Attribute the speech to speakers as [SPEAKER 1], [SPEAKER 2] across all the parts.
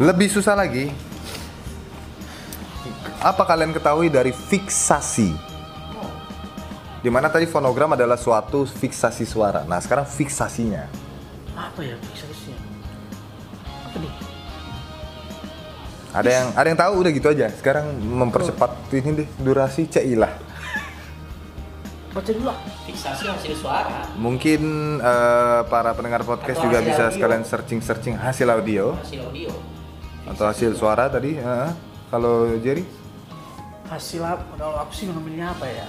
[SPEAKER 1] Lebih susah lagi. Apa kalian ketahui dari fiksasi? Di mana tadi fonogram adalah suatu fiksasi suara. Nah sekarang fiksasinya.
[SPEAKER 2] Apa ya fiksasinya? Apa nih?
[SPEAKER 1] Ada yang ada yang tahu udah gitu aja. Sekarang mempercepat ini deh durasi cailah.
[SPEAKER 2] Baca dulu.
[SPEAKER 3] Fiksasi hasil suara.
[SPEAKER 1] Mungkin eh, para pendengar podcast
[SPEAKER 3] Atau
[SPEAKER 1] juga bisa
[SPEAKER 3] audio.
[SPEAKER 1] sekalian searching-searching hasil audio
[SPEAKER 3] Hasil audio.
[SPEAKER 1] Atau hasil suara tadi. heeh. Kalau Jerry?
[SPEAKER 2] Hasil apa? Kalau aku sih ngambilnya apa ya?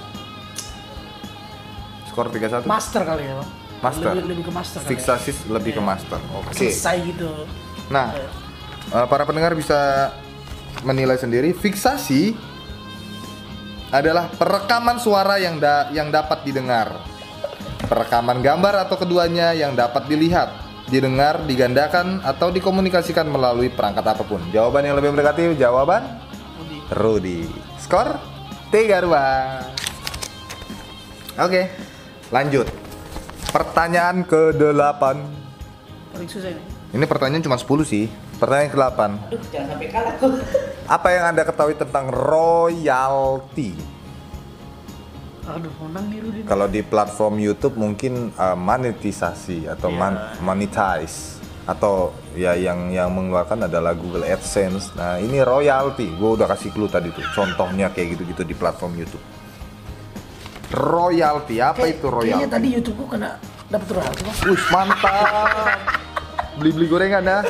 [SPEAKER 1] Skor 3-1.
[SPEAKER 2] Master kali ya, Bang.
[SPEAKER 1] Master.
[SPEAKER 2] Lebih, lebih ke master kali ya.
[SPEAKER 1] Lebih ke master. Oke.
[SPEAKER 2] Selesai gitu.
[SPEAKER 1] Nah, eh, para pendengar bisa menilai sendiri fiksasi adalah perekaman suara yang da- yang dapat didengar. Perekaman gambar atau keduanya yang dapat dilihat, didengar, digandakan atau dikomunikasikan melalui perangkat apa pun. Jawaban yang lebih mendekati jawaban. Rudy. Skor 3-2. Oke, lanjut. Pertanyaan ke-8.
[SPEAKER 2] Paling susah ini.
[SPEAKER 1] Ini pertanyaan cuma 10 sih. Pertanyaan ke-8.
[SPEAKER 3] Aduh, jangan sampai kalah tuh.
[SPEAKER 1] Apa yang Anda ketahui tentang royalty?
[SPEAKER 2] Aduh, menang nih Rudi.
[SPEAKER 1] Kalau di platform YouTube mungkin uh, monetisasi atau
[SPEAKER 2] Iya.
[SPEAKER 1] man- monetize atau ya yang yang mengeluarkan adalah Google AdSense. Nah, ini royalty. Gue udah kasih clue tadi tuh. Contohnya kayak gitu-gitu di platform YouTube. Royalty, apa
[SPEAKER 2] Kayak-
[SPEAKER 1] itu
[SPEAKER 2] Kayaknya
[SPEAKER 1] royalty?
[SPEAKER 2] tadi YouTube gua kena dapat royalti.
[SPEAKER 1] Wih, mantap. Beli-beli gorengan dah.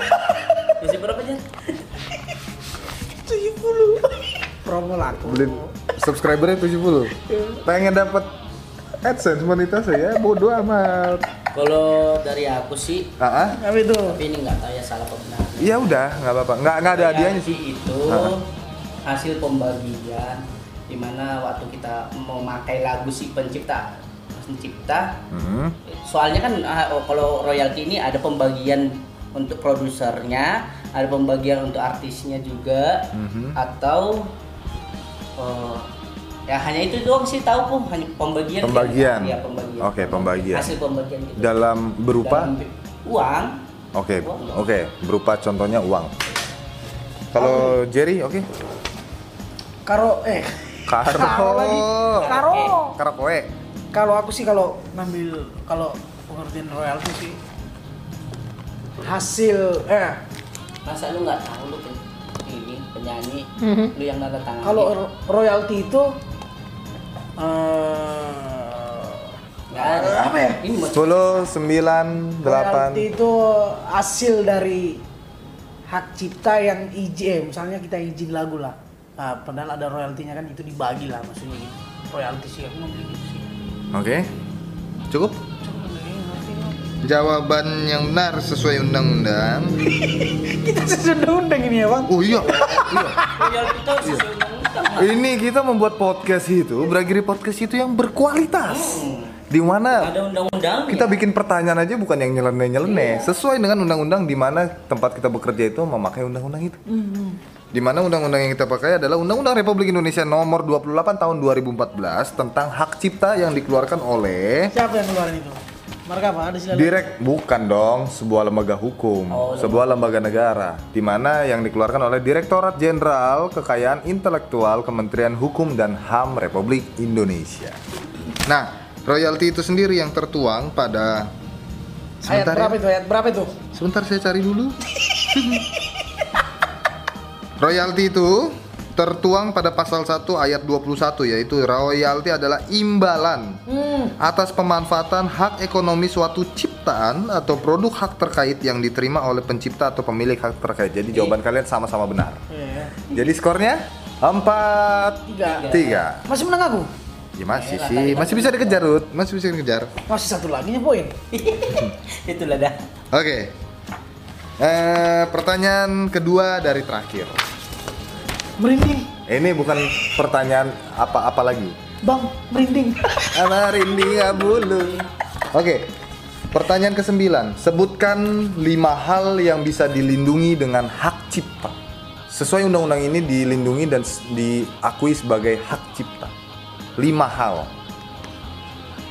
[SPEAKER 3] Isi berapa aja?
[SPEAKER 2] 70. Promo laku.
[SPEAKER 1] Beli subscribernya 70. Pengen dapat AdSense monetisasi ya, bodoh amat.
[SPEAKER 3] Kalau dari aku sih,
[SPEAKER 1] Ah, ah.
[SPEAKER 2] Apa itu?
[SPEAKER 3] tapi ini nggak tahu ya salah apa benar.
[SPEAKER 1] Iya udah, nggak apa-apa. Nggak nggak ada hadiahnya sih.
[SPEAKER 3] Itu
[SPEAKER 1] Ah.
[SPEAKER 3] hasil pembagian di mana waktu kita memakai lagu si pencipta pencipta
[SPEAKER 1] Hmm.
[SPEAKER 3] soalnya kan ah, oh, kalau royalti ini ada pembagian untuk produsernya ada pembagian untuk artisnya juga
[SPEAKER 1] Mhm.
[SPEAKER 3] atau eh, ya hanya itu doang sih tahu pun hanya pembagian
[SPEAKER 1] Pembagian.
[SPEAKER 3] Iya, pembagian
[SPEAKER 1] Oke, pembagian.
[SPEAKER 3] hasil pembagian gitu
[SPEAKER 1] Dalam berupa
[SPEAKER 3] Dalam uang
[SPEAKER 1] Oke,
[SPEAKER 3] dong.
[SPEAKER 1] oke, berupa contohnya uang. Kalau Jerry, oke.
[SPEAKER 2] Karo eh
[SPEAKER 1] Karo.
[SPEAKER 2] Karo lagi. Karo.
[SPEAKER 1] Karo kowe.
[SPEAKER 2] Kalau aku sih kalau ngambil kalau pengertian royalti sih hasil eh
[SPEAKER 3] masa lu nggak tahu lu penyanyi
[SPEAKER 2] Mhm.
[SPEAKER 3] lu yang nada tangan
[SPEAKER 2] kalau ro- royalti itu eh
[SPEAKER 3] nggak ada
[SPEAKER 2] apa ya?
[SPEAKER 3] mau
[SPEAKER 1] 10, 9,
[SPEAKER 2] royalti
[SPEAKER 1] 8.
[SPEAKER 2] itu hasil dari hak cipta yang izin eh, misalnya kita izin lagu lah nah, padahal ada royaltinya kan itu dibagi lah maksudnya gitu royalti sih aku ngambil gitu sih
[SPEAKER 1] Oke. Cukup? Jawaban yang benar sesuai undang-undang.
[SPEAKER 2] kita sudah undang ini ya bang
[SPEAKER 1] Oh iya. iya.
[SPEAKER 3] royalti itu sesuai undang-undang.
[SPEAKER 1] Ini kita membuat podcast itu, Bragiri Podcast itu yang berkualitas.
[SPEAKER 3] Hmm.
[SPEAKER 1] Di mana
[SPEAKER 3] ada undang-undang
[SPEAKER 1] kita bikin pertanyaan aja bukan yang nyeleneh-nyeleneh, sesuai dengan undang-undang di mana tempat kita bekerja itu memakai undang-undang itu. Di mana undang-undang yang kita pakai adalah Undang-Undang Republik Indonesia Nomor 28 Tahun 2014 tentang hak cipta yang dikeluarkan oleh
[SPEAKER 2] siapa yang keluarin itu marka apa? Ada sila
[SPEAKER 1] Direk bukan dong. Sebuah lembaga hukum,
[SPEAKER 3] Oh,
[SPEAKER 1] sebuah lembaga negara, di mana yang dikeluarkan oleh Direktorat Jenderal Kekayaan Intelektual Kementerian Hukum dan HAM Republik Indonesia. Nah, royalti itu sendiri yang tertuang pada
[SPEAKER 2] ayat
[SPEAKER 1] sebentar
[SPEAKER 2] berapa
[SPEAKER 1] ya.
[SPEAKER 2] itu? Ayat berapa itu?
[SPEAKER 1] Sebentar saya cari dulu. royalti itu tertuang pada pasal 1 ayat 21 yaitu royalti adalah imbalan
[SPEAKER 2] hmm
[SPEAKER 1] atas pemanfaatan hak ekonomi suatu ciptaan atau produk hak terkait yang diterima oleh pencipta atau pemilik hak terkait. Jadi jawaban kalian sama-sama benar.
[SPEAKER 2] Iya.
[SPEAKER 1] Jadi skornya 4
[SPEAKER 2] tiga
[SPEAKER 1] 3.
[SPEAKER 2] masih menang aku
[SPEAKER 1] Ya masih sih, masih bisa dikejar, Rut. Masih bisa dikejar.
[SPEAKER 2] masih satu lagi nya poin
[SPEAKER 3] itulah dah
[SPEAKER 1] Oke. Eh, pertanyaan kedua dari terakhir.
[SPEAKER 2] Merinding
[SPEAKER 1] Ini bukan pertanyaan apa-apa lagi.
[SPEAKER 2] bang merinding
[SPEAKER 1] Apa rinding bulu. Oke. Pertanyaan ke-9. Sebutkan lima hal yang bisa dilindungi dengan hak cipta. Sesuai undang-undang ini dilindungi dan diakui sebagai hak cipta. Lima hal.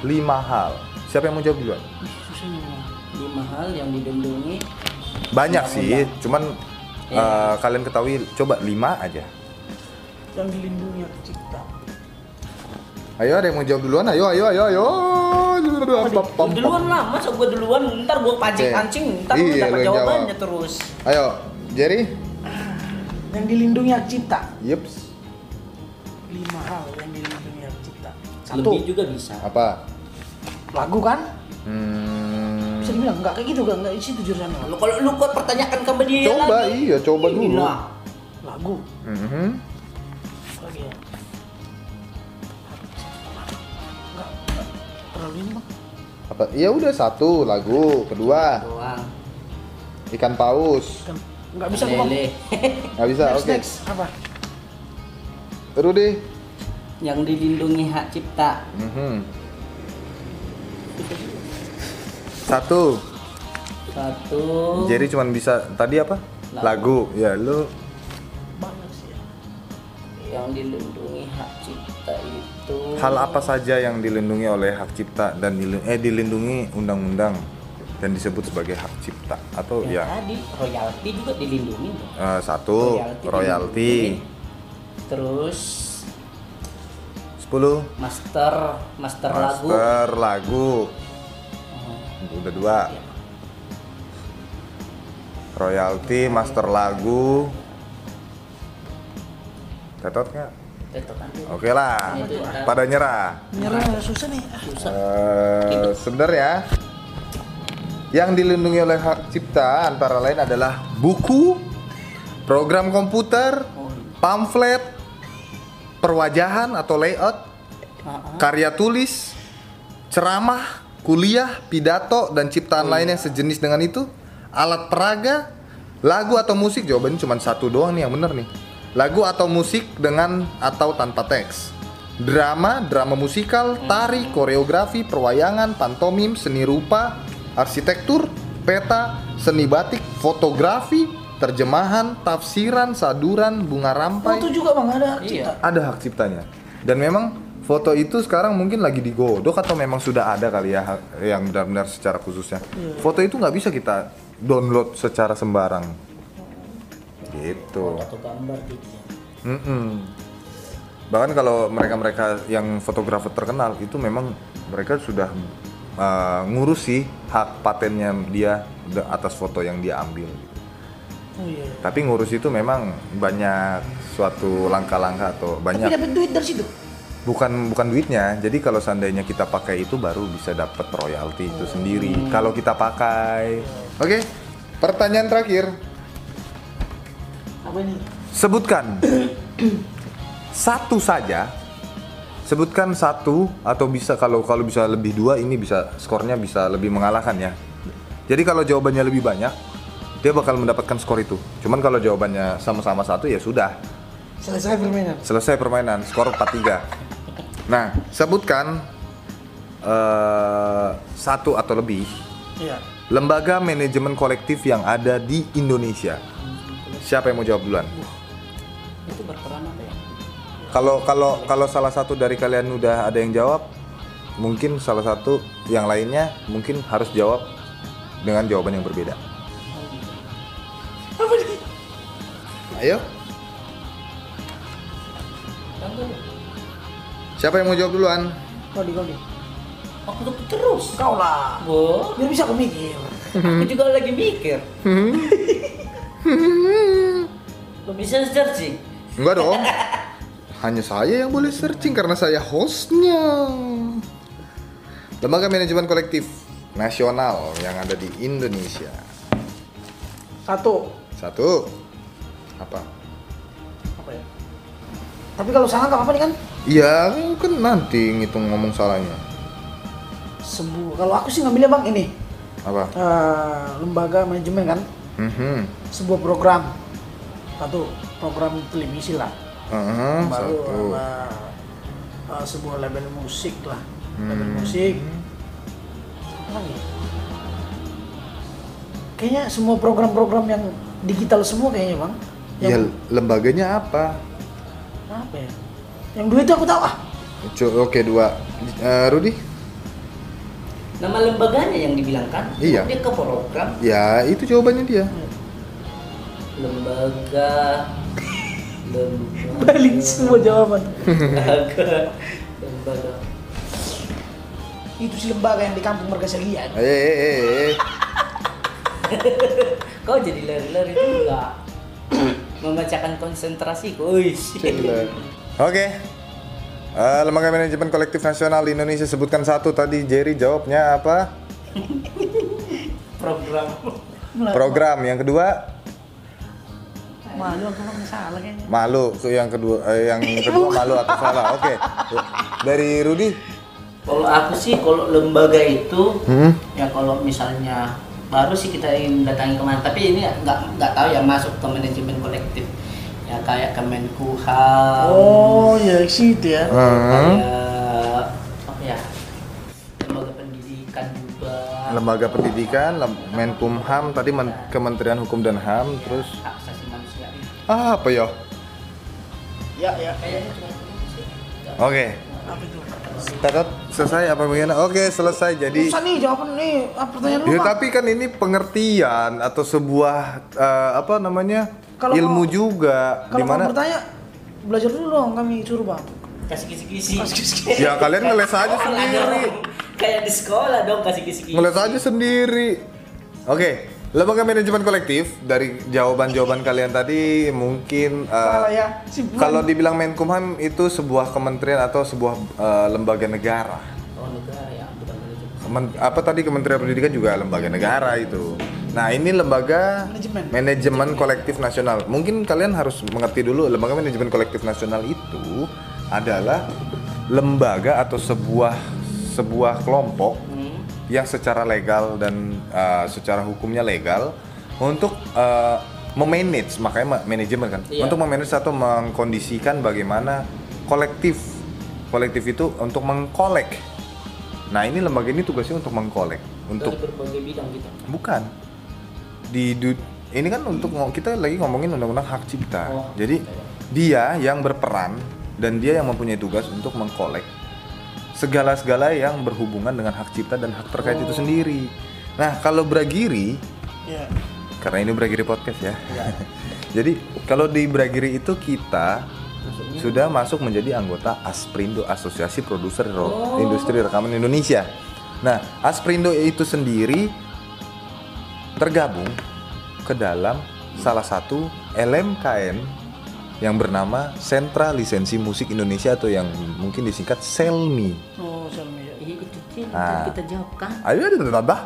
[SPEAKER 1] Lima hal. Siapa yang mau jawab duluan?
[SPEAKER 3] lima hal yang dilindungi
[SPEAKER 1] Banyak sih, cuman eh, kalian ketahui coba lima aja.
[SPEAKER 2] Yang dilindungi hak cipta.
[SPEAKER 1] Ayo ada yang mau jawab duluan? Ayo ayo ayo ayo.
[SPEAKER 3] Duluan lah, masa gua duluan, ntar gua pancing-pancing, ntar
[SPEAKER 1] Iya,
[SPEAKER 3] gua dapat
[SPEAKER 1] lu yang
[SPEAKER 3] jawabannya
[SPEAKER 1] jawab.
[SPEAKER 3] terus.
[SPEAKER 1] Ayo, Jerry.
[SPEAKER 2] Yang dilindungi hak cipta.
[SPEAKER 1] Yups.
[SPEAKER 2] Lima hal yang dilindungi hak cipta. Satu,
[SPEAKER 3] Lebih juga bisa.
[SPEAKER 1] Apa?
[SPEAKER 2] lagu kan?
[SPEAKER 1] Hmm,
[SPEAKER 2] Bisa dibilang enggak kayak gitu kan? Enggak isi itu jurusan
[SPEAKER 3] Lu kalau lu kok pertanyakan ke dia
[SPEAKER 1] coba
[SPEAKER 3] lagi.
[SPEAKER 1] iya, coba dulu.
[SPEAKER 2] Lagu.
[SPEAKER 1] Mhm.
[SPEAKER 2] Lagi ya? Enggak. enggak Terlalu ini bang.
[SPEAKER 1] Apa? Ya udah satu lagu, kedua
[SPEAKER 3] Doang.
[SPEAKER 1] ikan paus.
[SPEAKER 2] Kan enggak bisa.
[SPEAKER 3] Lele.
[SPEAKER 1] Nggak bisa, oke.
[SPEAKER 2] next. Apa?
[SPEAKER 1] Rudy.
[SPEAKER 3] Yang dilindungi hak cipta.
[SPEAKER 1] Mhm. Satu.
[SPEAKER 3] Satu.
[SPEAKER 1] Jerry cuman bisa tadi apa? Lagu. Ya lu
[SPEAKER 2] Banyak sih ya.
[SPEAKER 3] yang dilindungi hak cipta itu.
[SPEAKER 1] hal apa saja yang dilindungi oleh hak cipta dan dilin- eh dilindungi undang-undang dan disebut sebagai hak cipta atau
[SPEAKER 3] Ya,
[SPEAKER 1] ya
[SPEAKER 3] tadi royalti juga dilindungi.
[SPEAKER 1] eh, satu
[SPEAKER 3] Royalti
[SPEAKER 1] royalti
[SPEAKER 3] dilindungi. Terus
[SPEAKER 1] 10
[SPEAKER 3] master master, lagu.
[SPEAKER 1] master lagu udah dua
[SPEAKER 3] iya.
[SPEAKER 1] royalti master lagu tetot nggak oke lah
[SPEAKER 3] ya.
[SPEAKER 1] pada nyerah
[SPEAKER 2] Nyerah susah nih. Ah,
[SPEAKER 3] Susah.
[SPEAKER 1] Sebentar ya. Yang dilindungi oleh hak cipta antara lain adalah buku, program komputer,
[SPEAKER 3] Oh,
[SPEAKER 1] pamflet, perwajahan atau layout,
[SPEAKER 3] ah, ah.
[SPEAKER 1] karya tulis, ceramah, kuliah, pidato dan ciptaan lain yang sejenis dengan itu, alat peraga, lagu atau musik jawabannya cuma satu doang nih yang bener nih. Lagu atau musik dengan atau tanpa teks. Drama, drama musikal, tari, koreografi, perwayangan, pantomim, seni rupa, arsitektur, peta, seni batik, fotografi, terjemahan, tafsiran, saduran, bunga rampai
[SPEAKER 2] Foto juga bang ada hak
[SPEAKER 3] Iya.
[SPEAKER 2] cipta.
[SPEAKER 1] ada hak ciptanya dan memang foto itu sekarang mungkin lagi digodok atau memang sudah ada kali ya yang benar-benar secara khususnya foto itu nggak bisa kita download secara sembarang gitu
[SPEAKER 3] Atau gambar gitu ya.
[SPEAKER 1] Bahkan kalau mereka-mereka yang fotografer terkenal itu memang mereka sudah uh, ngurus sih hak patennya dia atas foto yang dia ambil
[SPEAKER 2] Oh iya.
[SPEAKER 1] tapi ngurus itu memang banyak suatu langkah-langkah atau
[SPEAKER 2] Tapi
[SPEAKER 1] banyak
[SPEAKER 2] dapat duit dari situ.
[SPEAKER 1] Bukan bukan duitnya. Jadi kalau seandainya kita pakai itu baru bisa dapat royalti itu sendiri. Kalau kita pakai. Oke pertanyaan terakhir.
[SPEAKER 2] Apa ini?
[SPEAKER 1] sebutkan. Satu saja. Sebutkan satu atau bisa kalau kalau bisa lebih dua ini bisa skornya bisa lebih mengalahkan ya. Jadi kalau jawabannya lebih banyak dia bakal mendapatkan skor itu. Cuman kalau jawabannya sama-sama satu ya sudah.
[SPEAKER 2] Selesai permainan.
[SPEAKER 1] selesai permainan. Skor 4-3 nah sebutkan eh, satu atau lebih
[SPEAKER 2] Iya.
[SPEAKER 1] lembaga manajemen kolektif yang ada di Indonesia siapa yang mau jawab duluan
[SPEAKER 3] Itu berperan apa ya?
[SPEAKER 1] kalau kalau kalau salah satu dari kalian udah ada yang jawab mungkin salah satu yang lainnya mungkin harus jawab dengan jawaban yang berbeda
[SPEAKER 2] Apa ini?
[SPEAKER 1] Siapa yang mau jawab duluan
[SPEAKER 2] Kau di kau di.
[SPEAKER 3] Aku tuh terus.
[SPEAKER 2] Kau lah.
[SPEAKER 3] Bo,
[SPEAKER 2] Biar bisa aku mikir.
[SPEAKER 3] aku juga lagi mikir. Lo bisa searching?
[SPEAKER 1] enggak dong hanya saya yang boleh searching karena saya hostnya lembaga manajemen kolektif nasional yang ada di Indonesia
[SPEAKER 2] Satu.
[SPEAKER 1] satu apa
[SPEAKER 2] Apa ya? Tapi kalau salah nggak apa-apa nih kan?
[SPEAKER 1] Iya, kan nanti ngitung ngomong salahnya.
[SPEAKER 2] Sebu. Kalau aku sih ngambilnya bang ini.
[SPEAKER 1] Apa?
[SPEAKER 2] Eh, lembaga manajemen kan.
[SPEAKER 1] Mhm.
[SPEAKER 2] Sebuah program. Satu program televisi lah.
[SPEAKER 1] Mhm,
[SPEAKER 2] Baru
[SPEAKER 1] satu.
[SPEAKER 2] sama eh, sebuah label musik lah. Label
[SPEAKER 1] Hmm.
[SPEAKER 2] musik. Apa lagi? Kayaknya semua program-program yang digital semua kayaknya bang.
[SPEAKER 1] Ya
[SPEAKER 2] Yang
[SPEAKER 1] lembaganya apa?
[SPEAKER 2] apa ya? Yang dua itu aku tahu ah.
[SPEAKER 1] Oke dua. Eh, Rudi?
[SPEAKER 3] Nama lembaganya yang dibilangkan?
[SPEAKER 1] Iya.
[SPEAKER 3] Dia ke program.
[SPEAKER 1] Ya itu jawabannya dia.
[SPEAKER 3] lembaga lembaga
[SPEAKER 2] Balik semua jawaban.
[SPEAKER 3] lembaga lembaga
[SPEAKER 2] Itu si lembaga yang di kampung Margasalian.
[SPEAKER 1] Eh, eh, eh, eh.
[SPEAKER 3] kau jadi lari-lari juga membacakan konsentrasi kuis
[SPEAKER 1] Oke. Eh, Lembaga Manajemen Kolektif Nasional di Indonesia sebutkan satu tadi Jerry jawabnya apa?
[SPEAKER 3] program
[SPEAKER 1] Program. Yang kedua
[SPEAKER 2] Malu aku salah kayaknya.
[SPEAKER 1] malu. So, yang kedua eh, yang kedua malu atau salah. Oke. Dari Rudi.
[SPEAKER 3] kalau aku sih kalau lembaga itu
[SPEAKER 1] Hmm.
[SPEAKER 3] ya kalau misalnya baru sih kita ingin datangi ke mana tapi ini nggak nggak tahu ya masuk ke manajemen kolektif ya kayak Kemenkumham
[SPEAKER 2] Oh, ya situ ya.
[SPEAKER 1] Hmm.
[SPEAKER 3] kayak apa ya lembaga pendidikan juga
[SPEAKER 1] Lembaga Pendidikan, Lem- Menkumham, tadi Men- Kementerian Hukum dan HAM, terus
[SPEAKER 3] hak asasi manusia
[SPEAKER 1] ah, apa ya?
[SPEAKER 2] Ya, ya.
[SPEAKER 3] kayaknya cuma sih
[SPEAKER 1] Oke.
[SPEAKER 2] Apa itu?
[SPEAKER 1] Tatat, selesai apa bagaimana? Oke, selesai. Jadi
[SPEAKER 2] Susah nih jawaban nih. Apa pertanyaan lu?
[SPEAKER 1] Ya, tapi kan ini pengertian atau sebuah eh, apa namanya
[SPEAKER 2] Kalau
[SPEAKER 1] ilmu
[SPEAKER 2] mau-
[SPEAKER 1] juga
[SPEAKER 2] Kalau
[SPEAKER 1] di mana
[SPEAKER 2] mau bertanya, belajar dulu dong kami suruh bang.
[SPEAKER 3] kasih kisi-kisi.
[SPEAKER 1] Ya kalian ngeles aja sendiri.
[SPEAKER 3] kayak di sekolah dong kasih kisi-kisi.
[SPEAKER 1] Ngeles aja sendiri. Oke lembaga manajemen kolektif dari jawaban-jawaban kalian tadi mungkin
[SPEAKER 2] Salah ya. Si
[SPEAKER 1] kalau dibilang Menkumham itu sebuah kementerian atau sebuah eh, lembaga negara.
[SPEAKER 3] Oh negara ya bukan manajemen.
[SPEAKER 1] Men- apa tadi Kementerian Pendidikan juga lembaga negara itu. Nah ini lembaga
[SPEAKER 2] Manajemen.
[SPEAKER 1] manajemen kolektif nasional. Mungkin kalian harus mengerti dulu lembaga manajemen kolektif nasional itu adalah lembaga atau sebuah sebuah kelompok
[SPEAKER 3] Hmm.
[SPEAKER 1] yang secara legal dan uh, secara hukumnya legal untuk uh, memanage makanya ma- manajemen kan
[SPEAKER 3] Iya.
[SPEAKER 1] untuk memanage atau mengkondisikan bagaimana kolektif kolektif itu untuk mengkolek nah ini lembaga ini tugasnya untuk mengkolek untuk
[SPEAKER 3] dari berbagai bidang gitu
[SPEAKER 1] bukan di ini kan untuk kita lagi ngomongin undang-undang hak cipta
[SPEAKER 3] Oh,
[SPEAKER 1] jadi dia yang berperan dan dia yang mempunyai tugas untuk mengkolek segala-segala yang berhubungan dengan hak cipta dan hak terkait itu sendiri. Nah, kalau Bragiri,
[SPEAKER 2] Ya.
[SPEAKER 1] karena ini Bragiri podcast ya.
[SPEAKER 3] Ya.
[SPEAKER 1] Jadi kalau di Bragiri itu kita
[SPEAKER 3] maksudnya
[SPEAKER 1] sudah masuk menjadi anggota Asprindo Asosiasi Produser Ro-
[SPEAKER 3] Oh.
[SPEAKER 1] Industri Rekaman Indonesia. Nah, Asprindo itu sendiri tergabung ke dalam salah satu LMKN yang bernama Sentra Lisensi Musik Indonesia atau yang mungkin disingkat SELMI.
[SPEAKER 2] Oh, Selmi. ya.
[SPEAKER 3] Iya, itu
[SPEAKER 1] Ah.
[SPEAKER 3] tadi kita jawab kan
[SPEAKER 1] Ayo ada tambah.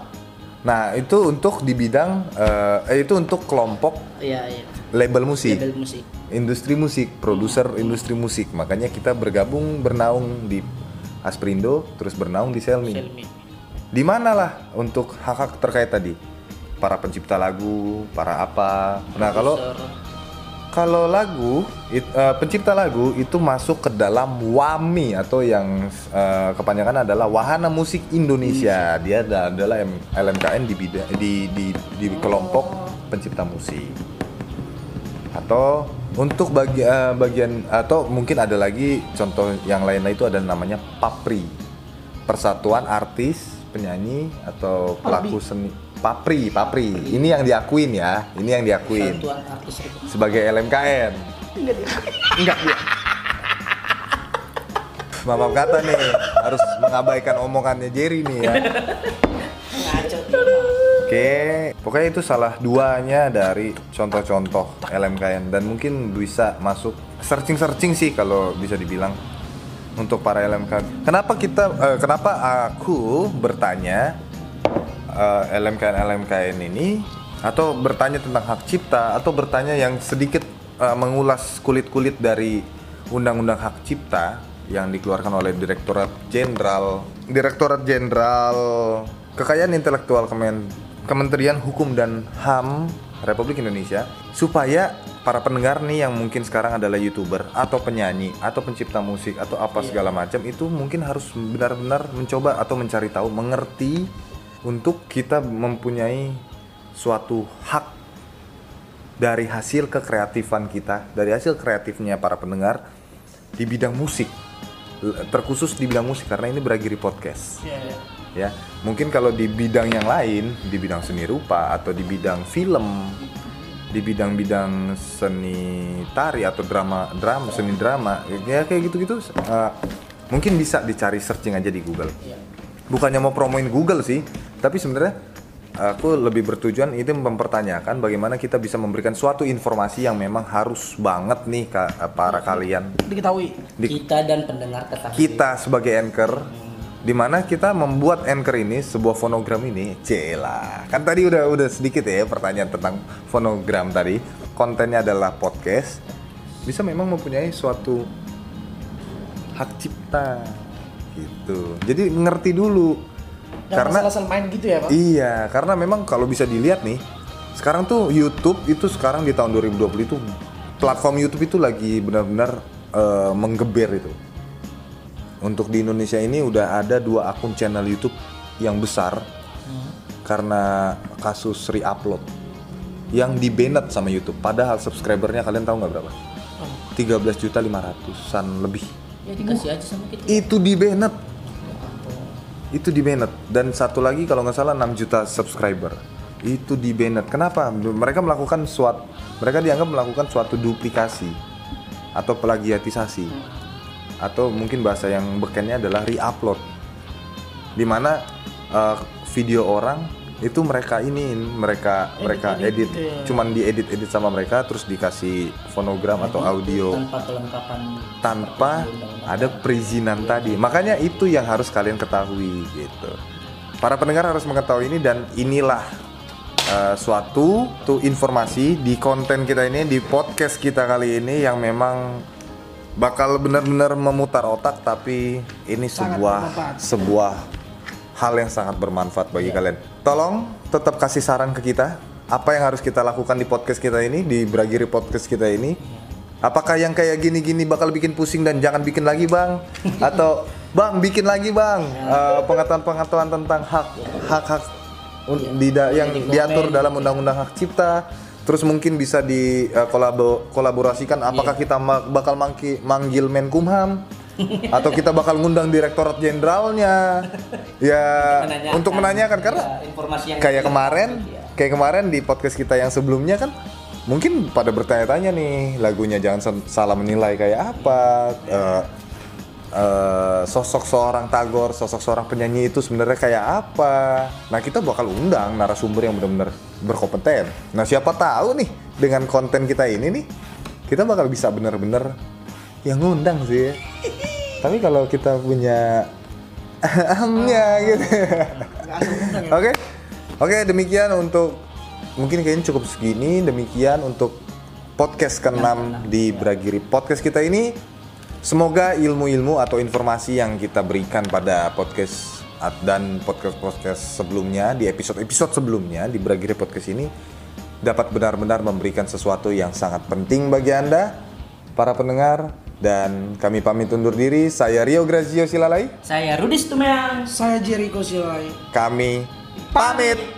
[SPEAKER 1] Nah, itu untuk di bidang eh, eh, itu untuk kelompok
[SPEAKER 3] iya iya
[SPEAKER 1] label musik.
[SPEAKER 3] label musik
[SPEAKER 1] industri musik, produser industri musik. Makanya kita bergabung bernaung di Asprindo, terus bernaung di Selmi.
[SPEAKER 3] Selmi
[SPEAKER 1] Di mana lah untuk hak-hak terkait tadi? Para pencipta lagu, para apa? Nah, kalau kalau lagu it- eh, pencipta lagu itu masuk ke dalam WAMI atau yang eh, kepanjangan adalah Wahana Musik Indonesia. Dia ada- adalah LMKN di bidang di di di kelompok pencipta musik. Atau untuk bagi, eh, bagian atau mungkin ada lagi contoh yang lainnya itu ada namanya PAPRI. Persatuan Artis Penyanyi atau pelaku seni PAPRI, PAPRI. Ini yang diakuin ya. Ini yang diakuin sebagai LMKN. Enggak dia. Maaf kata nih, harus mengabaikan omongannya Jerry nih ya. Oke, pokoknya itu salah duanya dari contoh-contoh LMKN dan mungkin bisa masuk searching-searching sih kalau bisa dibilang untuk para LMKN. Kenapa kita, eh, kenapa aku bertanya eh, LMKN LMKN ini atau bertanya tentang hak cipta atau bertanya yang sedikit eh, mengulas kulit-kulit dari undang-undang hak cipta yang dikeluarkan oleh Direktorat Jenderal Direktorat Jenderal Kekayaan Intelektual Kemen, Kementerian Hukum dan HAM Republik Indonesia supaya para pendengar nih yang mungkin sekarang adalah youtuber atau penyanyi atau pencipta musik atau apa segala macam itu mungkin harus benar-benar mencoba atau mencari tahu mengerti untuk kita mempunyai suatu hak dari hasil kekreatifan kita dari hasil kreatifnya para pendengar di bidang musik terkhusus di bidang musik karena ini beragiri podcast
[SPEAKER 2] Ya, ya.
[SPEAKER 1] ya mungkin kalau di bidang yang lain di bidang seni rupa atau di bidang film di bidang-bidang seni tari atau drama drama seni drama ya kayak gitu-gitu eh, mungkin bisa dicari searching aja di Google
[SPEAKER 3] Iya.
[SPEAKER 1] bukannya mau promoin Google sih tapi sebenarnya aku lebih bertujuan itu mempertanyakan bagaimana kita bisa memberikan suatu informasi yang memang harus banget nih ka- para kalian.
[SPEAKER 2] Diketahui.
[SPEAKER 1] Di-
[SPEAKER 3] kita dan pendengar tetap.
[SPEAKER 1] Kita sebagai anchor di mana kita membuat anchor ini sebuah fonogram ini cela kan tadi udah udah sedikit ya pertanyaan tentang fonogram tadi. Kontennya adalah podcast. Bisa memang mempunyai suatu hak cipta gitu. Jadi ngerti dulu Karena
[SPEAKER 2] asal-asal main gitu ya, Pak.
[SPEAKER 1] Iya, karena memang kalau bisa dilihat nih, sekarang tuh YouTube itu sekarang di tahun 2020 itu platform YouTube itu lagi benar-benar eh, menggeber itu. Untuk di Indonesia ini udah ada dua akun channel YouTube yang besar karena kasus re-upload yang di banned sama YouTube. Padahal subscribernya kalian tahu nggak berapa? 13 juta 500an lebih.
[SPEAKER 3] ya dikasih aja sama kita
[SPEAKER 1] Itu di banned
[SPEAKER 3] ampun.
[SPEAKER 1] Itu di banned. Dan satu lagi kalau nggak salah 6 juta subscriber. Itu di banned. Kenapa? Mereka melakukan suatu mereka dianggap melakukan suatu duplikasi atau plagiatisasi. Atau mungkin bahasa yang bekennya adalah re-upload. Di mana eh, video orang itu mereka ini mereka mereka edit
[SPEAKER 2] gitu ya.
[SPEAKER 1] cuman diedit edit sama mereka terus dikasih fonogram atau audio
[SPEAKER 3] tanpa kelengkapan
[SPEAKER 1] tanpa ada perizinan tadi. Makanya itu yang harus kalian ketahui gitu. Para pendengar harus mengetahui ini dan inilah eh, suatu tuh informasi di konten kita ini di podcast kita kali ini yang memang bakal benar-benar memutar otak tapi ini
[SPEAKER 2] Sangat
[SPEAKER 1] sebuah
[SPEAKER 2] bermanfaat.
[SPEAKER 1] sebuah hal yang sangat bermanfaat bagi kalian. Tolong tetap kasih saran ke kita apa yang harus kita lakukan di podcast kita ini di Bragiri podcast kita ini. Apakah yang kayak gini-gini bakal bikin pusing dan jangan bikin lagi bang? Atau bang bikin lagi bang Eh, pengetahuan-pengetahuan tentang hak hak hak un- di da- yang diatur dalam undang-undang hak cipta. Terus mungkin bisa di kolabo- kolaborasikan apakah kita ma- bakal mangki- manggil Menkumham atau kita bakal ngundang direktorat jenderalnya. Ya
[SPEAKER 3] Menanyakan.
[SPEAKER 1] untuk menanyakan. Karena
[SPEAKER 3] Ya, informasi yang
[SPEAKER 1] kayak kemarin
[SPEAKER 3] ya.
[SPEAKER 1] kayak kemarin di podcast kita yang sebelumnya kan mungkin pada bertanya-tanya nih lagunya jangan salah menilai kayak apa? Eh, eh, sosok seorang tagor sosok seorang penyanyi itu sebenarnya kayak apa? Nah kita bakal undang narasumber yang benar-benar berkompeten. Nah siapa tahu nih dengan konten kita ini nih kita bakal bisa benar-benar yang ngundang sih tapi kalau kita punya ahamnya gitu. Oke, oke demikian untuk mungkin kayaknya cukup segini. Demikian untuk podcast ke-6 di Bragiri Podcast kita ini. Semoga ilmu-ilmu atau informasi yang kita berikan pada podcast dan podcast-podcast sebelumnya di episode-episode sebelumnya di Bragiri Podcast ini dapat benar-benar memberikan sesuatu yang sangat penting bagi Anda para pendengar dan kami pamit undur diri. Saya Rio Grazio Silalai.
[SPEAKER 3] saya Rudis Tumeang
[SPEAKER 2] Saya Jericho Silai.
[SPEAKER 1] Kami pamit.